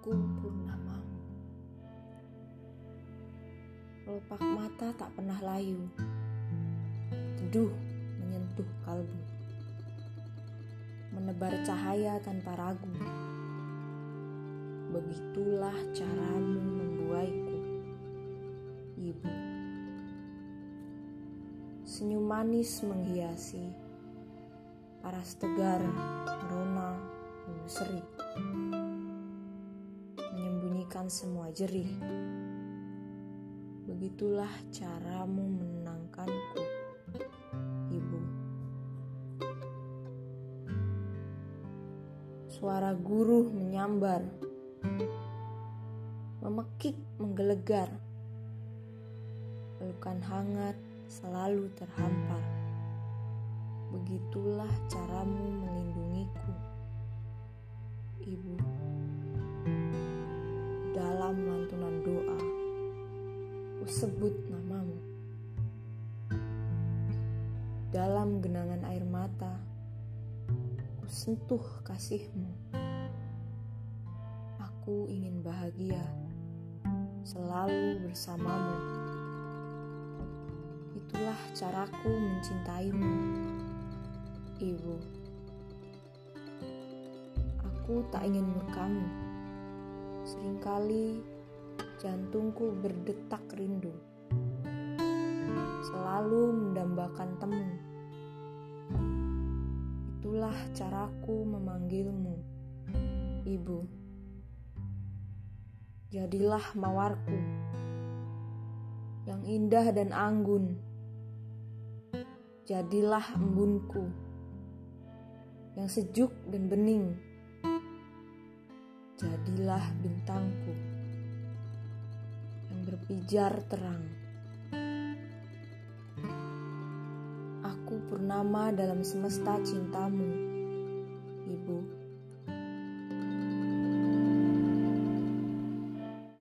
aku purnamamu. Kelopak mata tak pernah layu, teduh menyentuh kalbu, menebar cahaya tanpa ragu. Begitulah caramu membuaiku, ibu. Senyum manis menghiasi, paras tegar merona menyusuri menyembunyikan semua jerih. Begitulah caramu menenangkanku, Ibu. Suara guru menyambar, memekik menggelegar. Pelukan hangat selalu terhampar. Begitulah caramu melindungiku, Dalam lantunan doa sebut namamu. Dalam genangan air mata, ku sentuh kasihmu. Aku ingin bahagia, selalu bersamamu. Itulah caraku mencintaimu, Ibu. Aku tak ingin murkamu. Seringkali jantungku berdetak rindu. Selalu mendambakan temu. Itulah caraku memanggilmu, Ibu. Jadilah mawarku yang indah dan anggun. Jadilah embunku yang sejuk dan bening jadilah bintangku yang berpijar terang. Aku purnama dalam semesta cintamu, Ibu.